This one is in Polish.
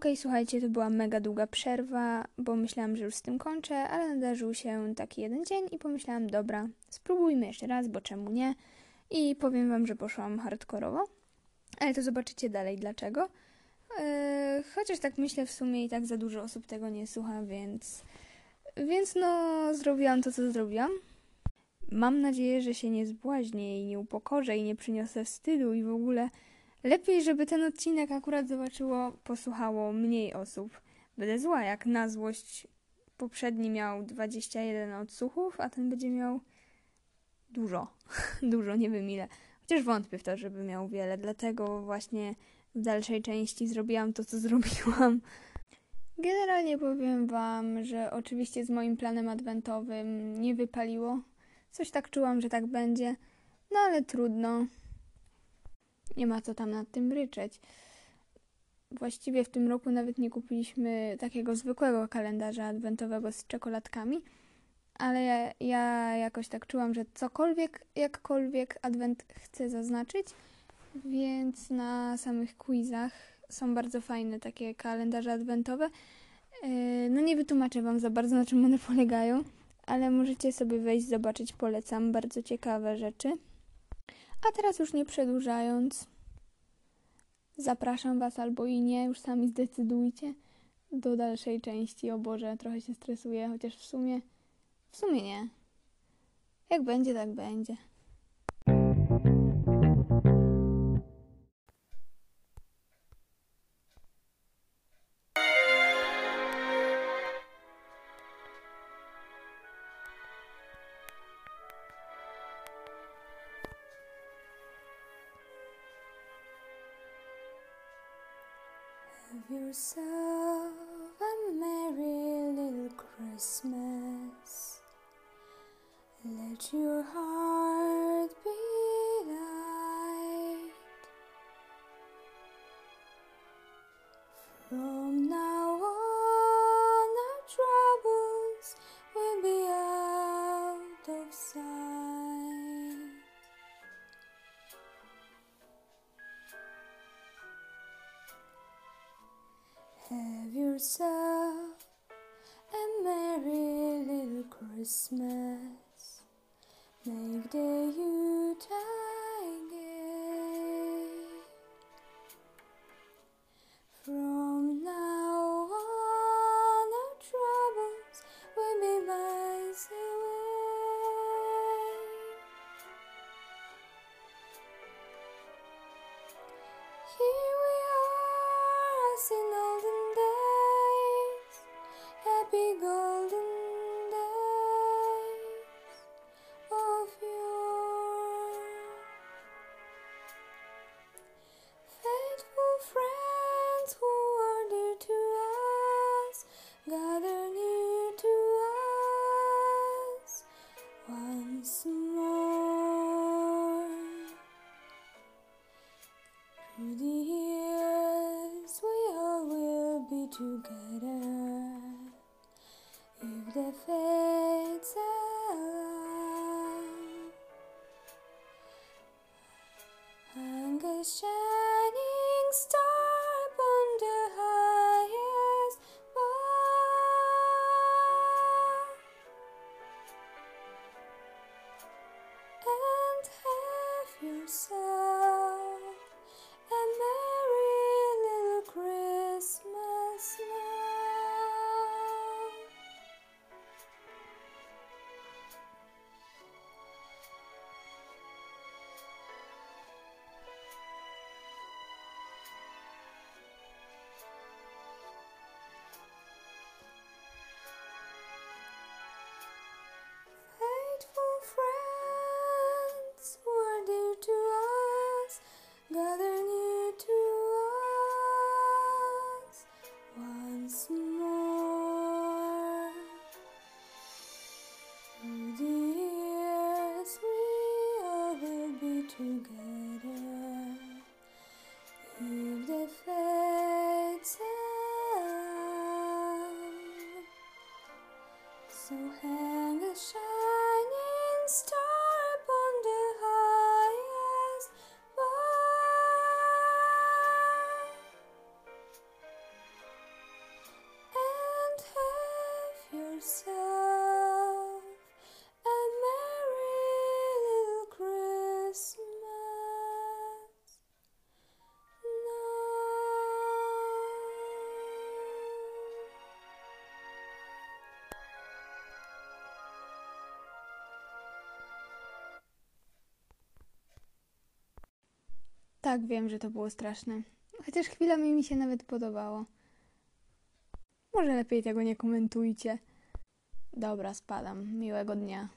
Okej, słuchajcie, to była mega długa przerwa, bo myślałam, że już z tym kończę, ale nadarzył się taki jeden dzień i pomyślałam, dobra, spróbujmy jeszcze raz, bo czemu nie? I powiem wam, że poszłam hardkorowo, ale to zobaczycie dalej dlaczego. Yy, chociaż tak myślę, w sumie i tak za dużo osób tego nie słucha, więc, więc no, zrobiłam to, co zrobiłam. Mam nadzieję, że się nie zbłaźnię i nie upokorzę i nie przyniosę wstydu i w ogóle lepiej, żeby ten odcinek akurat zobaczyło, posłuchało mniej osób. Będę zła, jak na złość poprzedni miał 21 odsłuchów, a ten będzie miał dużo, dużo, nie wiem ile. Chociaż wątpię w to, żeby miał wiele, dlatego właśnie w dalszej części zrobiłam to, co zrobiłam. Generalnie powiem Wam, że oczywiście z moim planem adwentowym nie wypaliło. Coś tak czułam, że tak będzie, no ale trudno. Nie ma co tam nad tym ryczeć. Właściwie w tym roku nawet nie kupiliśmy takiego zwykłego kalendarza adwentowego z czekoladkami, ale ja, ja jakoś tak czułam, że cokolwiek, jakkolwiek adwent chcę zaznaczyć, więc na samych quizach są bardzo fajne takie kalendarze adwentowe. Yy, no nie wytłumaczę Wam za bardzo, na czym one polegają, ale możecie sobie wejść, zobaczyć, polecam. Bardzo ciekawe rzeczy. A teraz już nie przedłużając, zapraszam Was albo i nie, już sami zdecydujcie do dalszej części. O Boże, trochę się stresuję, chociaż w sumie, w sumie nie. Jak będzie, tak będzie. Have yourself a merry little Christmas. Let your heart yourself a merry little Christmas. Make the Yuletide gay. From now on, our troubles will be miles away. Here be together. If the fates allow, hang a shining star together. If the fates allow. So Tak, wiem, że to było straszne. Chociaż chwilami mi się nawet podobało. Może lepiej tego nie komentujcie. Dobra, spadam. Miłego dnia.